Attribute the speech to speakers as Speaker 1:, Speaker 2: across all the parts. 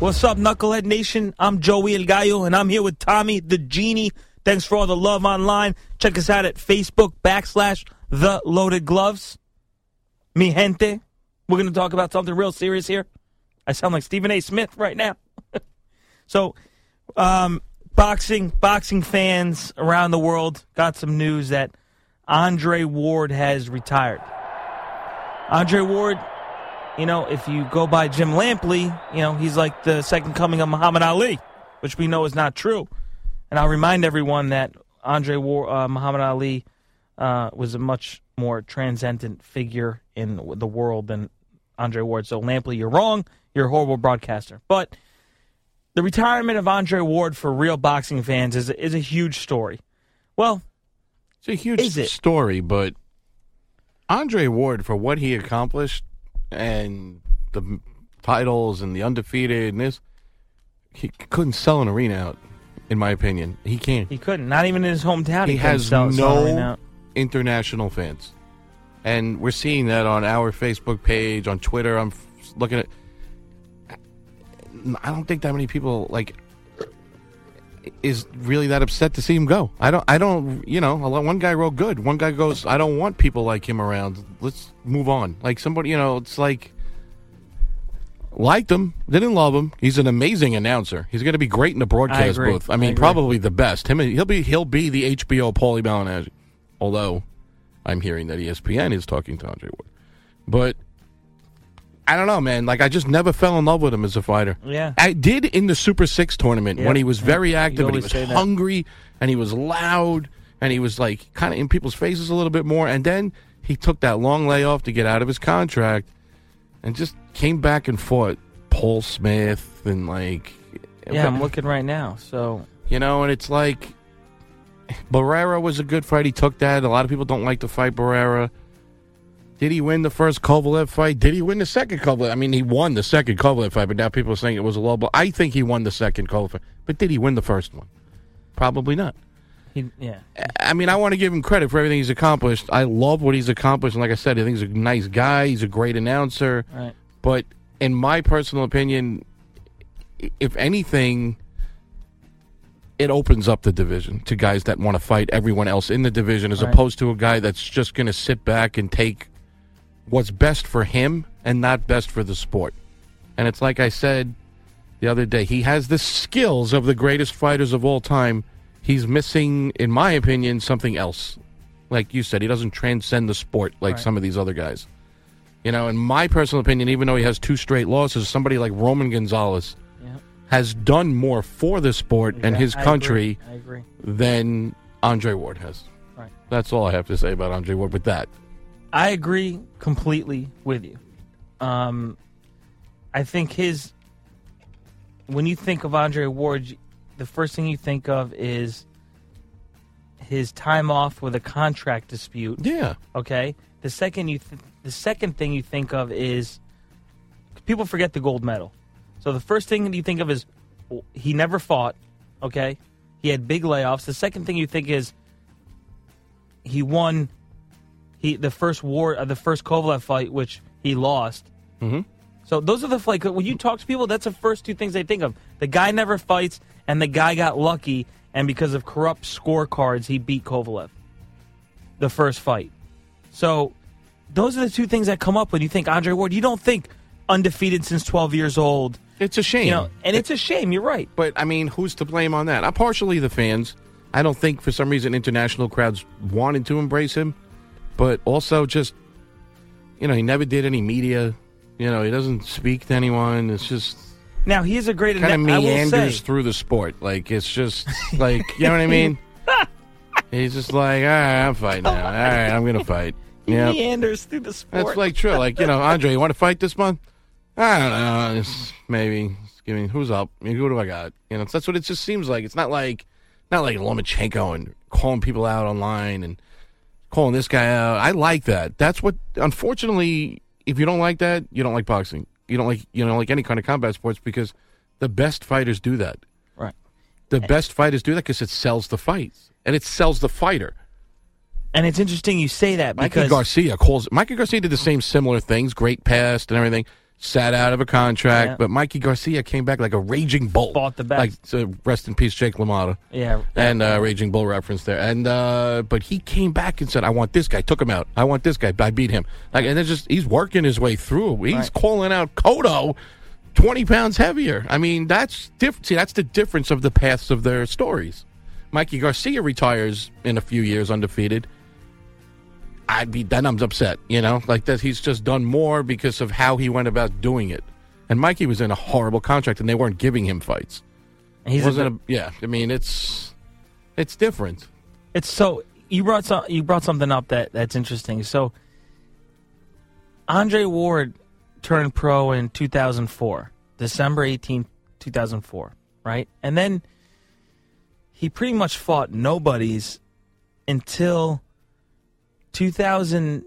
Speaker 1: What's up, Knucklehead Nation? I'm Joey El Gallo, and I'm here with Tommy the Genie. Thanks for all the love online. Check us out at Facebook backslash The Loaded Gloves. Mi gente. We're going to talk about something real serious here. I sound like Stephen A. Smith right now. so, um, boxing, boxing fans around the world got some news that Andre Ward has retired. Andre Ward you know, if you go by Jim Lampley, you know, he's like the second coming of Muhammad Ali, which we know is not true. And I'll remind everyone that Andre War, uh, Muhammad Ali uh, was a much more transcendent figure in the world than Andre Ward. So, Lampley, you're wrong. You're a horrible broadcaster. But the retirement of Andre Ward for real boxing fans is, is a huge story. Well,
Speaker 2: it's a huge story, but Andre Ward, for what he accomplished, and the titles and the undefeated and this, he couldn't sell an arena out. In my opinion, he can't.
Speaker 1: He couldn't. Not even in his hometown.
Speaker 2: He,
Speaker 1: He,
Speaker 2: has
Speaker 1: sell- sell an arena
Speaker 2: no international fans, and we're seeing that on our Facebook page, on Twitter. I'm looking at. I don't think that many people like is really that upset to see him go. I don't. I don't. You know, a lot- one guy wrote good. One guy goes, "I don't want people like him around. Let's move on." Like somebody, you know, it's like liked him, didn't love him. He's an amazing announcer. He's going to be great in the broadcast
Speaker 1: agree.
Speaker 2: booth. I
Speaker 1: I
Speaker 2: mean,
Speaker 1: agree.
Speaker 2: probably the best. Him, he'll be he'll be the HBO Paulie Malignaggi. Although, I'm hearing that ESPN is talking to Andre Ward, but. I don't know, man. Like I just never fell in love with him as a fighter.
Speaker 1: Yeah.
Speaker 2: I did in the Super Six tournament
Speaker 1: Yeah.
Speaker 2: when he was very
Speaker 1: You
Speaker 2: active and he was
Speaker 1: say that.
Speaker 2: hungry and he was loud and he was like kind of in people's faces a little bit more. And then he took that long layoff to get out of his contract and just came back and fought Paul Smith and like
Speaker 1: Yeah, I'm looking right now. So
Speaker 2: you know, and it's like Barrera was a good fight. He took that. A lot of people don't like to fight Barrera. Did he win the first Kovalev fight? Did he win the second Kovalev? I mean, he won the second Kovalev fight, but now people are saying it was a low blow. I think he won the second Kovalev fight, but did he win the first one? Probably not.
Speaker 1: He, yeah.
Speaker 2: I mean, I want to give him credit for everything he's accomplished. I love what he's accomplished, and like I said, I think he's a nice guy. He's a great announcer.
Speaker 1: Right.
Speaker 2: But in my personal opinion, if anything, it opens up the division to guys that want to fight everyone else in the division, as
Speaker 1: Right.
Speaker 2: opposed to a guy that's just going to sit back and take what's best for him and not best for the sport. And it's like I said the other day, he has the skills of the greatest fighters of all time. He's missing, in my opinion, something else. Like you said, he doesn't transcend the sport like
Speaker 1: Right.
Speaker 2: some of these other guys. You know, in my personal opinion, even though he has two straight losses, somebody like Roman Gonzalez
Speaker 1: Yeah.
Speaker 2: has done more for the sport and
Speaker 1: Yeah,
Speaker 2: his
Speaker 1: I
Speaker 2: country
Speaker 1: agree. I agree.
Speaker 2: than Andre Ward has.
Speaker 1: Right.
Speaker 2: That's all I have to say about Andre Ward with that.
Speaker 1: I agree completely with you. Um, I think his when you think of Andre Ward, the first thing you think of is his time off with a contract dispute.
Speaker 2: Yeah.
Speaker 1: Okay. The second you th- the second thing you think of is people forget the gold medal. So the first thing that you think of is he never fought. Okay. He had big layoffs. The second thing you think is he won he the first war uh, the first Kovalev fight which he lost.
Speaker 2: Mm-hmm.
Speaker 1: So those are the like when you talk to people, that's the first two things they think of. The guy never fights, and the guy got lucky, and because of corrupt scorecards, he beat Kovalev. The first fight. So those are the two things that come up when you think Andre Ward. You don't think undefeated since twelve years old.
Speaker 2: It's a shame.
Speaker 1: You know, and it's a shame. You're right.
Speaker 2: But I mean, who's to blame on that? I'm partially the fans. I don't think for some reason international crowds wanted to embrace him, but also just you know he never did any media. You know he doesn't speak to anyone. It's just
Speaker 1: Now he is a great.
Speaker 2: kind of meanders through the sport. Like it's just like you know what I mean. He's just like, all right, I'm fighting now. All right, I'm gonna fight.
Speaker 1: He
Speaker 2: Yeah,
Speaker 1: meanders through the sport.
Speaker 2: that's like true. Like you know, Andre, you want to fight this month? I don't know. It's maybe. Give me who's up. I mean, who do I got? You know, that's what it just seems like. It's not like not like Lomachenko and calling people out online and calling this guy out. I like that. That's what. Unfortunately, if you don't like that, you don't like boxing. You don't like you don't like any kind of combat sports because the best fighters do that.
Speaker 1: Right.
Speaker 2: The best fighters do that because it sells the fights and it sells the fighter.
Speaker 1: And it's interesting you say that because
Speaker 2: Garcia calls. Mikey Garcia did the same similar things. Great past and everything. Sat out of a contract,
Speaker 1: Yeah.
Speaker 2: but Mikey Garcia came back like a raging bull.
Speaker 1: Fought the best.
Speaker 2: Like so rest in peace, Jake LaMotta.
Speaker 1: yeah,
Speaker 2: And uh, Raging Bull reference there, and uh, but he came back and said, "I want this guy." Took him out. I want this guy. I beat him. Like, and it's just he's working his way through. He's
Speaker 1: Right.
Speaker 2: calling out Kodo, twenty pounds heavier. I mean, that's different. See, that's the difference of the paths of their stories. Mikey Garcia retires in a few years undefeated. I'd be then I'm upset, you know, like that he's just done more because of how he went about doing it. And Mikey was in a horrible contract, and they weren't giving him fights.
Speaker 1: he's
Speaker 2: wasn't a, yeah. I mean, it's it's different.
Speaker 1: It's so you brought some you brought something up that that's interesting. So Andre Ward turned pro in 2004, December 18th, 2004, right? And then he pretty much fought nobodies until 2000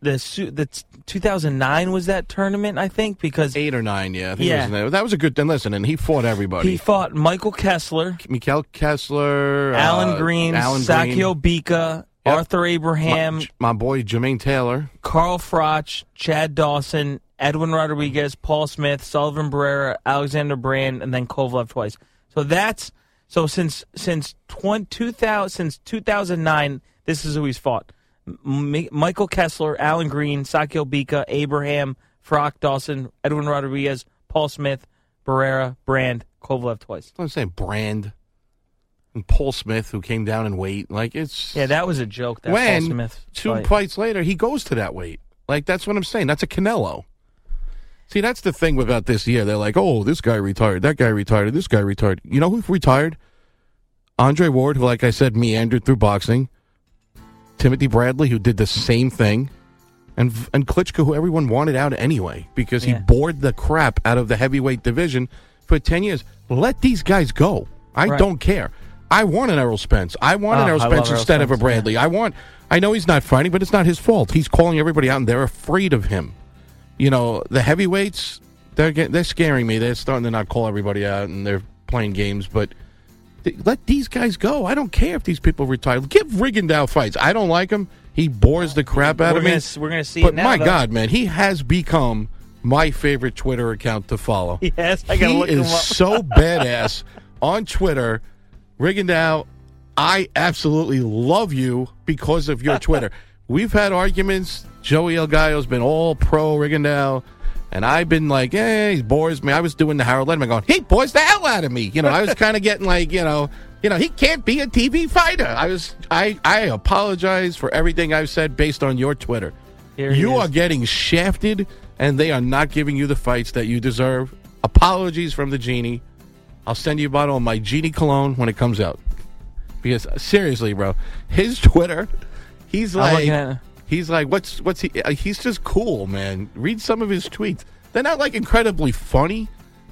Speaker 1: the the 2009 was that tournament I think because
Speaker 2: eight or nine, yeah, I think
Speaker 1: Yeah.
Speaker 2: it was that was a good. Then listen, and he fought everybody.
Speaker 1: he fought Michael Kessler,
Speaker 2: Mikael Kessler,
Speaker 1: Alan
Speaker 2: uh,
Speaker 1: Green,
Speaker 2: Alan
Speaker 1: Sakio
Speaker 2: Green,
Speaker 1: Bika,
Speaker 2: Yep.
Speaker 1: Arthur Abraham,
Speaker 2: my, my boy Jermaine Taylor.
Speaker 1: Carl Froch, Chad Dawson, Edwin Rodriguez, Paul Smith, Sullivan Barrera, Alexander Brand, and then Kovalev twice. So that's so since since 20, 2000 since 2009, this is who he's fought. M- Michael Kessler, Alan Green, Sakio Bika, Abraham, Froch Dawson, Edwin Rodriguez, Paul Smith, Barrera, Brand, Kovalev twice.
Speaker 2: I'm saying Brand and Paul Smith, who came down in weight. Like it's
Speaker 1: Yeah, that was a joke. That
Speaker 2: when
Speaker 1: Paul Smith
Speaker 2: two
Speaker 1: fight.
Speaker 2: fights later he goes to that weight. Like that's what I'm saying. That's a Canelo. See, that's the thing about this year. They're like, oh, this guy retired, that guy retired, this guy retired. You know who retired? Andre Ward, who, like I said, meandered through boxing. Timothy Bradley, who did the same thing. And, and Klitschko, who everyone wanted out anyway because he
Speaker 1: Yeah.
Speaker 2: bored the crap out of the heavyweight division for 10 years. Let these guys go. I
Speaker 1: Right.
Speaker 2: don't care. I want an Errol Spence. I want
Speaker 1: Oh,
Speaker 2: an
Speaker 1: ah, Errol
Speaker 2: Spence
Speaker 1: Errol
Speaker 2: instead of a
Speaker 1: Spence,
Speaker 2: Bradley. I want. I know he's not fighting, but it's not his fault. He's calling everybody out, and they're afraid of him. You know, the heavyweights they're get, they're scaring me. They're starting to not call everybody out, and they're playing games. But let these guys go. I don't care if these people retire. Give Rigondeaux fights. I don't like him. He bores the crap out
Speaker 1: We're
Speaker 2: of me.
Speaker 1: gonna s- we're gonna see
Speaker 2: But
Speaker 1: it now,
Speaker 2: my
Speaker 1: though.
Speaker 2: God, man, he has become my favorite Twitter account to follow.
Speaker 1: Yes, I gotta
Speaker 2: he
Speaker 1: look him
Speaker 2: is
Speaker 1: up.
Speaker 2: so badass on Twitter. Rigondeaux, I absolutely love you because of your Twitter. We've had arguments. Joey El Gallo's been all pro Rigondeaux. And I've been like, eh, he bores me. I was doing the Harold Lederman going, he bores the hell out of me. You know, I was kind of getting like, you know, you know, he can't be a TV fighter. I was, I, I apologize for everything I've said based on your Twitter. You
Speaker 1: is.
Speaker 2: are getting shafted, and they are not giving you the fights that you deserve. Apologies from the genie. I'll send you a bottle of my genie cologne when it comes out. Because seriously, bro, his Twitter, he's like, he's like, what's what's he? uh, He's just cool, man. Read some of his tweets. They're not like incredibly funny,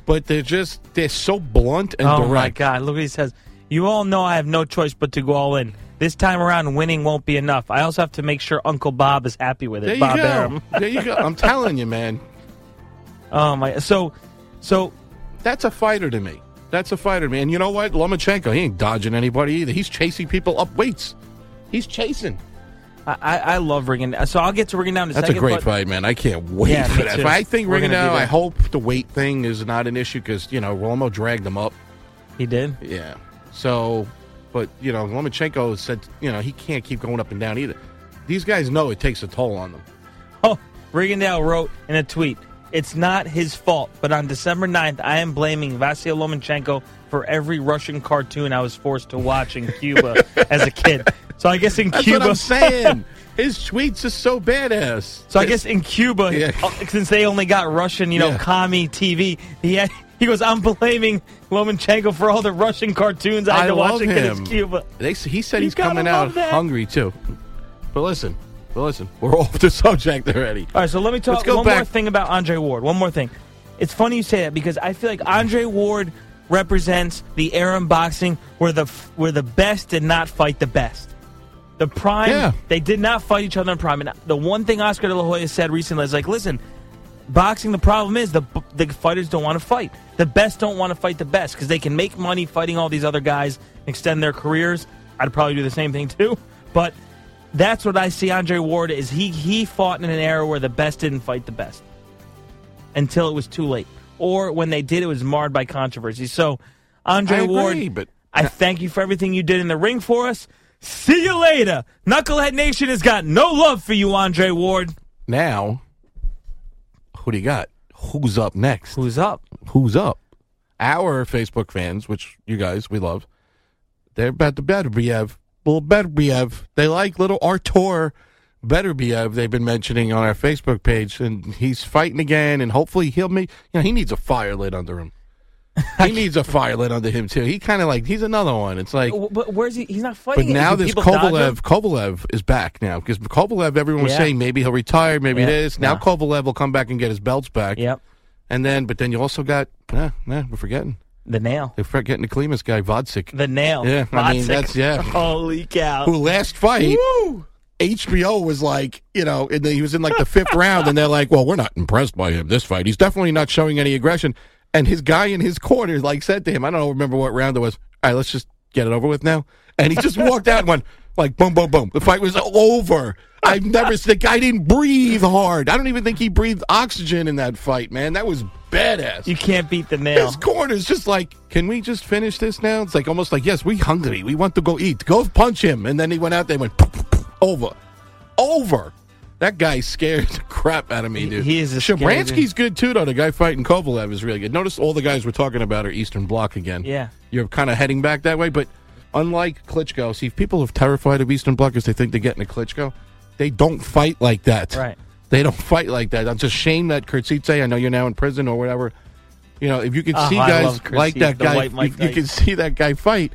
Speaker 2: but they're just they're so blunt and
Speaker 1: oh
Speaker 2: direct.
Speaker 1: my God! Look what he says. You all know I have no choice but to go all in. This time around, winning won't be enough. I also have to make sure Uncle Bob is happy with it.
Speaker 2: There you
Speaker 1: Bob
Speaker 2: go.
Speaker 1: Arum.
Speaker 2: there you go. I'm telling you, man.
Speaker 1: Oh my! So, so
Speaker 2: That's a fighter to me. That's a fighter to me. And you know what? Lomachenko, he ain't dodging anybody either. He's chasing people up weights. He's chasing.
Speaker 1: I, I, I love Rigondeaux. So I'll get to Rigondeaux in a
Speaker 2: That's
Speaker 1: second.
Speaker 2: a great
Speaker 1: but-
Speaker 2: fight, man. I can't wait
Speaker 1: Yeah,
Speaker 2: for that.
Speaker 1: too.
Speaker 2: I think
Speaker 1: We're gonna
Speaker 2: Rigondeaux. I hope the weight thing is not an issue because, you know, Romo dragged him up.
Speaker 1: He did?
Speaker 2: Yeah. So, but, you know, Lomachenko said, you know, he can't keep going up and down either. These guys know it takes a toll on them.
Speaker 1: Oh, Rigondeaux wrote in a tweet, "It's not his fault, but on December 9th, I am blaming Vasyl Lomachenko for every Russian cartoon I was forced to watch in Cuba as a kid." So I guess in
Speaker 2: That's
Speaker 1: Cuba,
Speaker 2: what I'm saying. His tweets are so badass.
Speaker 1: So I guess in Cuba,
Speaker 2: Yeah.
Speaker 1: uh, since they only got Russian, you know,
Speaker 2: Yeah.
Speaker 1: commie TV, he had, he goes, "I'm blaming Lomachenko for all the Russian cartoons I had
Speaker 2: I
Speaker 1: to watch. Cuba."
Speaker 2: They, he said
Speaker 1: You
Speaker 2: he's coming out
Speaker 1: that.
Speaker 2: hungry too. But listen, but listen, we're off the subject already.
Speaker 1: All right, so let me talk one
Speaker 2: back.
Speaker 1: more thing about Andre Ward. One more thing. It's funny you say that because I feel like Andre Ward represents the era in boxing where the where the best did not fight the best. The prime,
Speaker 2: Yeah.
Speaker 1: they did not fight each other in prime. And the one thing Oscar De La Hoya said recently is like, listen, boxing. The problem is the the fighters don't want to fight. The best don't want to fight the best because they can make money fighting all these other guys, extend their careers. I'd probably do the same thing too, but that's what I see. Andre Ward is he he fought in an era where the best didn't fight the best until it was too late, or when they did, it was marred by controversy. So, Andre
Speaker 2: I agree,
Speaker 1: Ward,
Speaker 2: but-
Speaker 1: I thank you for everything you did in the ring for us. See you later. Knucklehead Nation has got no love for you, Andre Ward.
Speaker 2: Now, who do you got? Who's up next?
Speaker 1: Who's up?
Speaker 2: Who's up? Our Facebook fans, which you guys we love, they're about the Beterbiev. Little Beterbiev. They like little Artur Beterbiev. Uh, they've been mentioning on our Facebook page, and he's fighting again. And hopefully he'll make. You know, he needs a fire lit under him. he needs a fire lit under him too. He kind of like he's another one. It's like
Speaker 1: But where's he? He's not fighting. it.
Speaker 2: now this? Kovalev, Kovalev is back now because Kovalev, everyone was
Speaker 1: Yeah.
Speaker 2: saying maybe he'll retire, maybe
Speaker 1: Yeah.
Speaker 2: this. Now
Speaker 1: Nah.
Speaker 2: Kovalev will come back and get his belts back.
Speaker 1: Yep.
Speaker 2: And then, but then you also got, nah, nah, we're forgetting.
Speaker 1: The nail.
Speaker 2: They're forgetting the Klimas guy, Gvozdyk.
Speaker 1: The nail.
Speaker 2: Yeah, I mean, that's- yeah.
Speaker 1: Holy cow.
Speaker 2: Who last fight, HBO was like, you know, and he was in like the fifth round, and they're like, well, we're not impressed by him this fight. He's definitely not showing any aggression. And his guy in his corner like said to him, I don't know, remember what round it was. All right, let's just get it over with now. And he just walked out and went like boom, boom, boom. The fight was over. I've never the guy didn't breathe hard. I don't even think he breathed oxygen in that fight, man. That was badass.
Speaker 1: You can't beat the nail.
Speaker 2: His corner's just like, can we just finish this now? It's like almost like, yes, we hungry. We want to go eat. Go punch him. And then he went out there and went over. Over. That guy scared the crap out of me, dude.
Speaker 1: he is a
Speaker 2: Shabransky's good too, though. The guy fighting Kovalev is really good. Notice all the guys we're talking about are Eastern Bloc again.
Speaker 1: Yeah.
Speaker 2: You're kind of heading back that way, but unlike Klitschko, see, if people are terrified of Eastern Bloc because they think they're getting a Klitschko, they don't fight like that.
Speaker 1: Right.
Speaker 2: They don't fight like that. It's a shame that Khurtsidze, I know you're now in prison or whatever. You know, if you can
Speaker 1: Oh,
Speaker 2: see guys like that guy, if you can see that guy fight.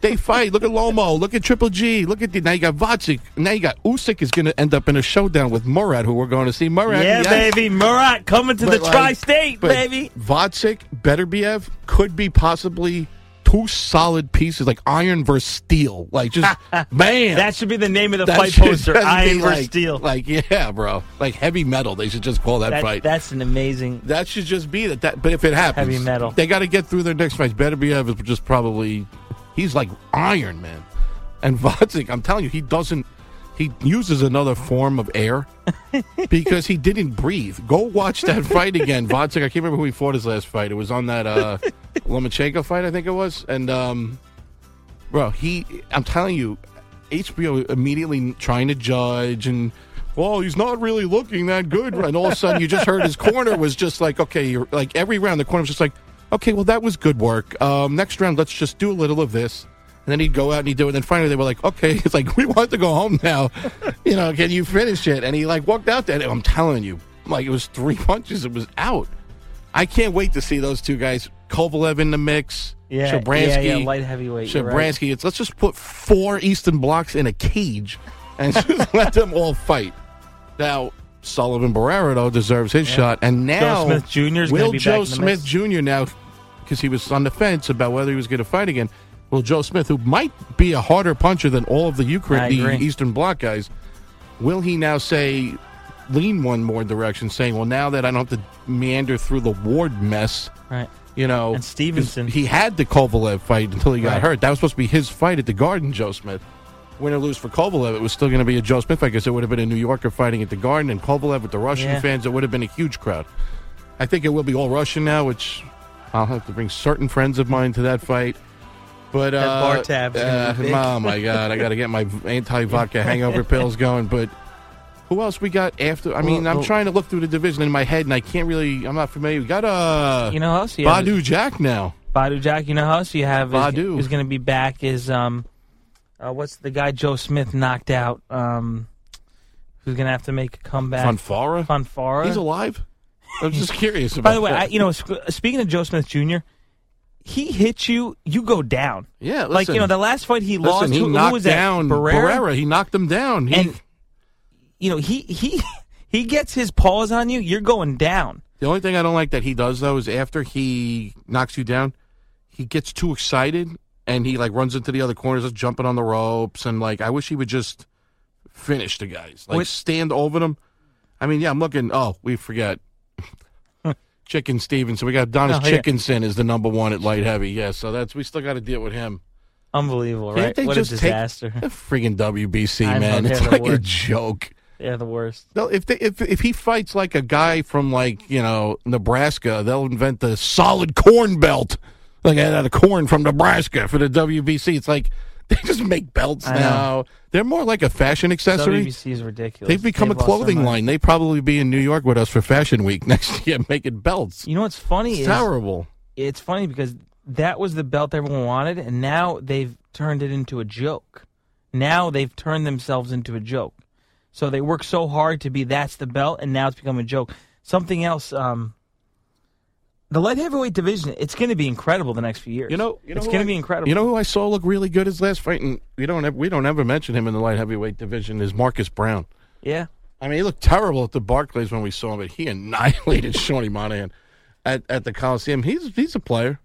Speaker 2: They fight. Look at Lomo. Look at Triple G. Look at the now you got Gvozdyk. Now you got Usyk is going to end up in a showdown with Murat, who we're going to see. Murat,
Speaker 1: yeah,
Speaker 2: yes.
Speaker 1: baby. Murat coming to
Speaker 2: But,
Speaker 1: the
Speaker 2: like,
Speaker 1: tri-state, baby.
Speaker 2: Gvozdyk, Beterbiev could be possibly two solid pieces, like iron versus steel. Like just man,
Speaker 1: That should be the name of the fight
Speaker 2: should
Speaker 1: poster. Iron versus
Speaker 2: like,
Speaker 1: steel.
Speaker 2: Like yeah, bro. Like heavy metal. They should just call that,
Speaker 1: That-
Speaker 2: fight.
Speaker 1: That's an amazing.
Speaker 2: That should just be that. that but if it happens,
Speaker 1: Heavy metal.
Speaker 2: They got to get through their next fight. Beterbiev is just probably. He's like Iron Man, and Gvozdyk. I'm telling you, he doesn't. He uses another form of air because he didn't breathe. Go watch that fight again, Gvozdyk. I can't remember who he fought his last fight. It was on that uh, Lomachenko fight, I think it was. And um, bro, he. I'm telling you, HBO immediately trying to judge and. Well, he's not really looking that good, and all of a sudden you just heard his corner was just like, okay, you're, like every round the corner was just like, okay, well that was good work. Um, next round, let's just do a little of this, and then he'd go out and he'd do it. And then finally they were like, okay, it's like we want to go home now. you know, can you finish it? And he like walked out there. And I'm telling you, like it was three punches, it was out. I can't wait to see those two guys, Kovalev in the mix.
Speaker 1: Yeah,
Speaker 2: Shabransky,
Speaker 1: yeah, yeah, light heavyweight, you're right.
Speaker 2: Shabransky. It's let's just put four Eastern blocks in a cage and just let them all fight. Now Sullivan Barrera though deserves his shot, and now
Speaker 1: Smith Jr.
Speaker 2: will Joe Smith. Jr. now because he was on the fence about whether he was going to fight again. Will Joe Smith, who might be a harder puncher than all of the Ukraine, the. Eastern Bloc guys, will he now say lean one more direction, saying, "Well, now that I don't have to meander through the Ward mess."
Speaker 1: Right.
Speaker 2: You know,
Speaker 1: And Stevenson,
Speaker 2: He had the Kovalev fight until he got
Speaker 1: Right.
Speaker 2: hurt. That was supposed to be his fight at the Garden, Joe Smith. Win or lose for Kovalev, it was still going to be a Joe Smith fight because it would have been a New Yorker fighting at the Garden, and Kovalev with the Russian
Speaker 1: Yeah.
Speaker 2: fans, it would have been a huge crowd. I think it will be all Russian now, which I'll have to bring certain friends of mine to that fight. But
Speaker 1: That
Speaker 2: uh,
Speaker 1: bar tab's gonna be big.
Speaker 2: oh my god, I got to get my anti-vodka hangover pills going. But who else we got after? I mean,
Speaker 1: Well,
Speaker 2: I'm
Speaker 1: well-
Speaker 2: trying to look through the division in my head, and I can't really. I'm not familiar. We got uh,
Speaker 1: You know who else? you have?
Speaker 2: Badou Jack now.
Speaker 1: Badou Jack. You know who else you have? Is,
Speaker 2: Badou.
Speaker 1: Who's going to be back? Is um, uh, what's the guy Joe Smith knocked out? Um, who's going to have to make a comeback?
Speaker 2: Fonfara?
Speaker 1: Fonfara.
Speaker 2: He's alive. I'm just curious. About
Speaker 1: By the way,
Speaker 2: that.
Speaker 1: I, you know, speaking of Joe Smith Jr., he hits you, you go down.
Speaker 2: yeah,
Speaker 1: like you know, the last fight he
Speaker 2: Listen,
Speaker 1: lost.
Speaker 2: he
Speaker 1: who, who
Speaker 2: knocked
Speaker 1: was that?
Speaker 2: down
Speaker 1: Barrera?
Speaker 2: He knocked him down. He,
Speaker 1: And you know, he he he gets his paws on you. You're going down.
Speaker 2: the only thing I don't like that he does though is after he knocks you down, he gets too excited and he like runs into the other corners, just jumping on the ropes, and like I wish he would just finish the guys, like stand over them. I mean, yeah, I'm looking. Oh, we forget. Chicken Stevenson. We got Adonis
Speaker 1: Oh, yeah.
Speaker 2: Chickenson is the number one at light heavy. Yeah, so that's we still got to deal with him.
Speaker 1: Unbelievable,
Speaker 2: Can't
Speaker 1: right? What
Speaker 2: just
Speaker 1: a
Speaker 2: take-
Speaker 1: disaster.
Speaker 2: The friggin' WBC,
Speaker 1: I
Speaker 2: man. It's like a joke.
Speaker 1: Yeah, the worst.
Speaker 2: They'll, if they, if if he fights like a guy from like you know Nebraska, they'll invent the solid corn belt, like out of corn from Nebraska for the WBC. It's like they just make belts
Speaker 1: I know.
Speaker 2: now. They're more like a fashion accessory.
Speaker 1: WBC is ridiculous.
Speaker 2: They've become a
Speaker 1: lost
Speaker 2: clothing line. They probably be in New York with us for Fashion Week next year, making belts.
Speaker 1: You know what's funny
Speaker 2: It's
Speaker 1: is
Speaker 2: terrible.
Speaker 1: it's funny because that was the belt everyone wanted, and now they've turned it into a joke. Now they've turned themselves into a joke. So they work so hard to be that's the belt, and now it's become a joke. Something else. Um, the light heavyweight division, it's going to be incredible the next few years.
Speaker 2: You know, you know
Speaker 1: it's going to be incredible.
Speaker 2: You know who I saw look really good his last fight, and we don't ever, we don't ever mention him in the light heavyweight division is Marcus Browne.
Speaker 1: yeah.
Speaker 2: I mean, he looked terrible at the Barclays when we saw him, but he annihilated Seanie Monaghan at, at the Coliseum. He's he's a player.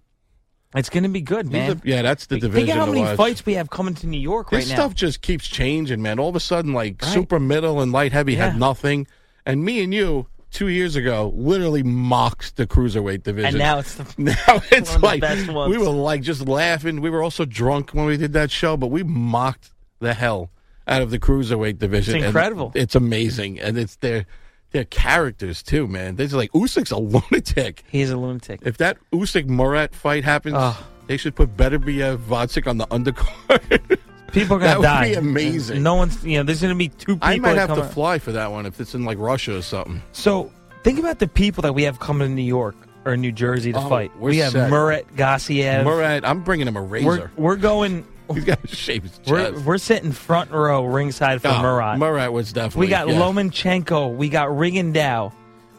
Speaker 1: It's going to be good, man.
Speaker 2: a- yeah, that's the division.
Speaker 1: of how many
Speaker 2: watch.
Speaker 1: fights we have coming to New York
Speaker 2: This
Speaker 1: right now.
Speaker 2: stuff just keeps changing, man. All of a sudden, like
Speaker 1: Right.
Speaker 2: super middle and light heavy
Speaker 1: Yeah.
Speaker 2: had nothing, and me and you two years ago literally mocked the cruiserweight division.
Speaker 1: and now it's the
Speaker 2: Now it's
Speaker 1: One of the
Speaker 2: like
Speaker 1: best ones.
Speaker 2: we were like just laughing. We were also drunk when we did that show, but we mocked the hell out of the cruiserweight division.
Speaker 1: It's
Speaker 2: and
Speaker 1: incredible.
Speaker 2: it's amazing, and it's their their characters too, man. They're just like Usyk's a lunatic.
Speaker 1: he's a lunatic.
Speaker 2: If that Usyk Murat fight happens, they should put better be a Gvozdyk on the undercard.
Speaker 1: People are going to
Speaker 2: would
Speaker 1: die.
Speaker 2: be amazing.
Speaker 1: No one's, you know, there's going to be two people.
Speaker 2: I might
Speaker 1: that
Speaker 2: have to
Speaker 1: come-
Speaker 2: fly for that one if it's in like Russia or something.
Speaker 1: So think about the people that we have coming to New York or New Jersey to
Speaker 2: Oh,
Speaker 1: fight.
Speaker 2: we're
Speaker 1: We have
Speaker 2: set.
Speaker 1: Murat Gassiev.
Speaker 2: Murat, I'm bringing him a razor.
Speaker 1: We're we're going.
Speaker 2: He's got to shave his
Speaker 1: We're
Speaker 2: chest.
Speaker 1: we're sitting front row ringside for
Speaker 2: Oh,
Speaker 1: Murat.
Speaker 2: Murat was definitely.
Speaker 1: we got
Speaker 2: yeah.
Speaker 1: Lomachenko. We got Rigondeaux.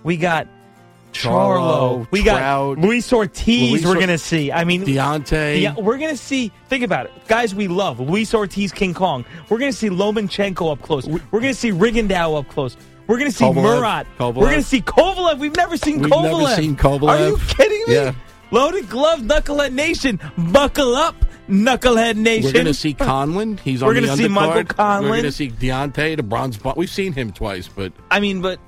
Speaker 1: We got
Speaker 2: Charlo,
Speaker 1: Charlo. We
Speaker 2: Trout,
Speaker 1: got Luis Ortiz.
Speaker 2: Luis
Speaker 1: we're
Speaker 2: Or-
Speaker 1: gonna see. I mean,
Speaker 2: Deontay.
Speaker 1: Yeah, we're gonna see. Think about it, guys. We love Luis Ortiz, King Kong. We're gonna see Lomachenko up close. We're gonna see Rigondeaux up close. We're gonna see
Speaker 2: Kovalev.
Speaker 1: Murat.
Speaker 2: Kovalev.
Speaker 1: We're gonna see Kovalev. We've never seen
Speaker 2: We've
Speaker 1: Kovalev.
Speaker 2: never seen Kovalev.
Speaker 1: Are you kidding me?
Speaker 2: Yeah.
Speaker 1: Loaded Glove Knucklehead Nation. Buckle up, Knucklehead Nation.
Speaker 2: We're going to see Conlan. He's on
Speaker 1: We're
Speaker 2: the
Speaker 1: gonna see Michael. Conlan.
Speaker 2: We're going to see Deontay, the bronze. We've seen him twice, but
Speaker 1: I mean, but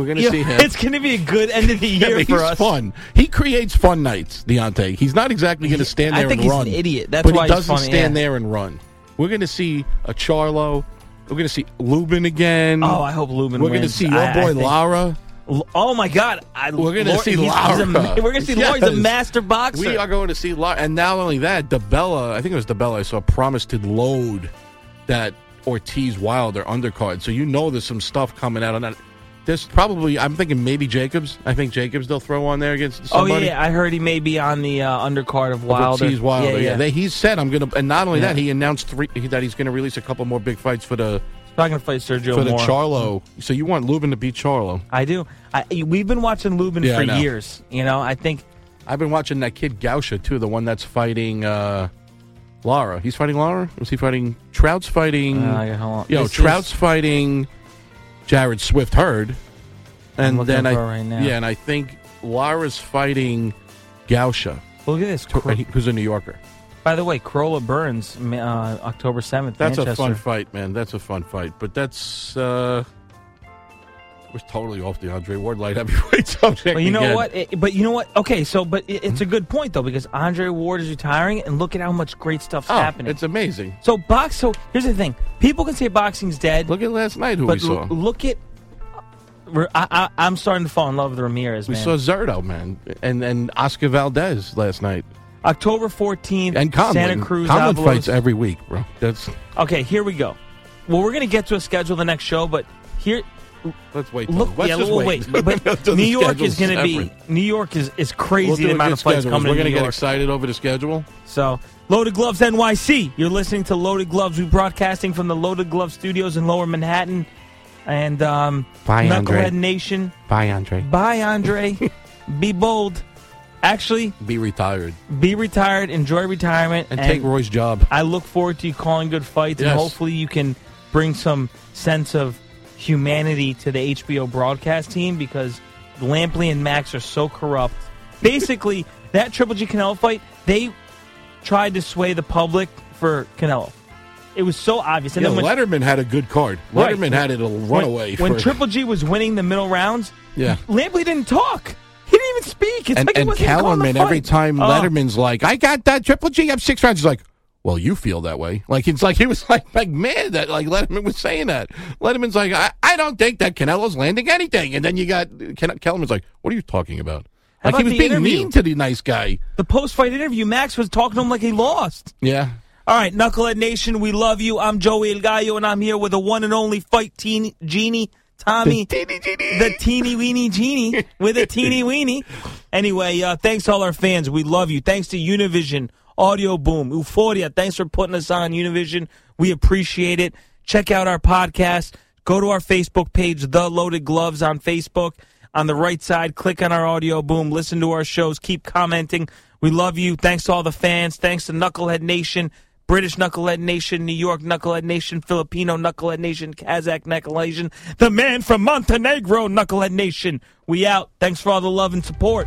Speaker 2: we're going to see him.
Speaker 1: it's going to be a good end of the year
Speaker 2: but
Speaker 1: for
Speaker 2: he's
Speaker 1: us.
Speaker 2: fun. He creates fun nights, Deontay. He's not exactly going to stand there I
Speaker 1: think
Speaker 2: and
Speaker 1: he's
Speaker 2: run.
Speaker 1: an idiot. That's
Speaker 2: but
Speaker 1: why
Speaker 2: he doesn't
Speaker 1: funny,
Speaker 2: stand
Speaker 1: yeah.
Speaker 2: there and run. We're going to see a Charlo. We're going to see Lubin again.
Speaker 1: Oh, I hope Lubin
Speaker 2: We're going to see your
Speaker 1: I- I
Speaker 2: boy
Speaker 1: think-
Speaker 2: Lara.
Speaker 1: Oh my God! I,
Speaker 2: We're going to see Lara.
Speaker 1: a- we're going to see Lara. He's a master boxer.
Speaker 2: We are going to see Lara. And not only that, DiBella, I think it was DiBella, I saw promised to load that Ortiz Wilder undercard. So you know there's some stuff coming out on that. There's probably, I'm thinking maybe Jacobs. I think Jacobs they'll throw on there against
Speaker 1: oh
Speaker 2: somebody.
Speaker 1: yeah, I heard he may be on the uh, undercard of Wilder.
Speaker 2: Ortiz Wilder.
Speaker 1: Yeah,
Speaker 2: Yeah,
Speaker 1: yeah.
Speaker 2: They, he said I'm gonna, and not only
Speaker 1: Yeah.
Speaker 2: that, he announced three that he's gonna release a couple more big fights for the
Speaker 1: He's to fight Sergio
Speaker 2: for the
Speaker 1: Mora.
Speaker 2: Charlo. So you want Lubin to beat Charlo?
Speaker 1: I do. I, we've been watching Lubin
Speaker 2: Yeah,
Speaker 1: for years. You know, I think
Speaker 2: I've been watching that kid Gausha too, the one that's fighting uh, Lara. He's fighting Lara. Was he fighting Trout's fighting?
Speaker 1: Uh, yeah, hold on.
Speaker 2: Yo,
Speaker 1: This
Speaker 2: Trout's fighting Jared Swift heard. and then I
Speaker 1: right now.
Speaker 2: yeah, and I think Lara's fighting Gausha,
Speaker 1: look at this.
Speaker 2: Who's a New Yorker.
Speaker 1: By the way, Crolla Burns, uh, October seventh.
Speaker 2: That's
Speaker 1: Manchester.
Speaker 2: a fun fight, man. That's a fun fight. But that's uh we're totally off the Andre Ward light heavyweight subject.
Speaker 1: But you know
Speaker 2: again.
Speaker 1: what? It- but you know what? Okay, so but it, it's a good point though because Andre Ward is retiring, and look at how much great stuff's
Speaker 2: Oh,
Speaker 1: happening.
Speaker 2: it's amazing.
Speaker 1: So box. So here's the thing: people can say boxing's dead.
Speaker 2: Look at last night who
Speaker 1: but
Speaker 2: we saw.
Speaker 1: look at. I, I, I'm starting to fall in love with Ramirez,
Speaker 2: we
Speaker 1: man.
Speaker 2: saw Zurdo, man, and and Oscar Valdez last night,
Speaker 1: October 14th,
Speaker 2: and Conlan.
Speaker 1: Santa Cruz.
Speaker 2: Conlan
Speaker 1: Avalos.
Speaker 2: fights every week, bro. That's
Speaker 1: Okay, here we go. Well, we're gonna get to a schedule the next show, but here,
Speaker 2: let's wait. till-
Speaker 1: look.
Speaker 2: let's
Speaker 1: yeah,
Speaker 2: just
Speaker 1: we'll
Speaker 2: wait.
Speaker 1: wait. But New York is
Speaker 2: going
Speaker 1: to be New York is is crazy
Speaker 2: we'll
Speaker 1: the amount of flights
Speaker 2: schedules.
Speaker 1: coming.
Speaker 2: We're gonna get
Speaker 1: York.
Speaker 2: excited over the schedule.
Speaker 1: So, Loaded Gloves NYC. You're listening to Loaded Gloves. We're broadcasting from the Loaded Glove Studios in Lower Manhattan. And um,
Speaker 2: Bye,
Speaker 1: Knucklehead
Speaker 2: Andre.
Speaker 1: Nation.
Speaker 2: Bye, Andre.
Speaker 1: Bye, Andre. be bold. Actually,
Speaker 2: Be retired
Speaker 1: be retired. Enjoy retirement.
Speaker 2: and, take Roy's job.
Speaker 1: I look forward to you calling good fights, and hopefully you can bring some sense of humanity to the HBO broadcast team because Lampley and Max are so corrupt. Basically, that Triple G Canelo fight, they tried to sway the public for Canelo. It was so obvious. And
Speaker 2: Yeah,
Speaker 1: then when,
Speaker 2: Lederman had a good card.
Speaker 1: Right.
Speaker 2: Lederman had it a runaway.
Speaker 1: when
Speaker 2: for,
Speaker 1: Triple G was winning the middle rounds,
Speaker 2: yeah.
Speaker 1: Lampley didn't talk. He didn't even speak. It's
Speaker 2: and
Speaker 1: like
Speaker 2: and
Speaker 1: wasn't even calling the
Speaker 2: Kellerman every time
Speaker 1: Oh.
Speaker 2: Lederman's like, I got that Triple G up six rounds. He's like, well, you feel that way. Like it's like he was like like mad that like Lederman was saying that. Lederman's like, I, I don't think that Canelo's landing anything. And then you got Ken, Kellerman's like, what are you talking about?
Speaker 1: How
Speaker 2: Like he was being
Speaker 1: interview?
Speaker 2: mean to the nice guy.
Speaker 1: The post fight interview, Max was talking to him like he lost.
Speaker 2: Yeah.
Speaker 1: All right, Knucklehead Nation, we love you. I'm Joey El Gallo, and I'm here with the one and only fight teen genie, Tommy, the teeny weeny genie with a teeny weeny. Anyway, uh, thanks to all our fans. We love you. Thanks to Univision, Audio Boom, Uforia. Thanks for putting us on Univision. We appreciate it. Check out our podcast. Go to our Facebook page, The Loaded Gloves on Facebook. On the right side, click on our Audio Boom. Listen to our shows. Keep commenting. We love you. Thanks to all the fans. Thanks to Knucklehead Nation. British Knucklehead Nation, New York Knucklehead Nation, Filipino Knucklehead Nation, Kazakh Knucklehead Nation, the man from Montenegro Knucklehead Nation. We out. Thanks for all the love and support.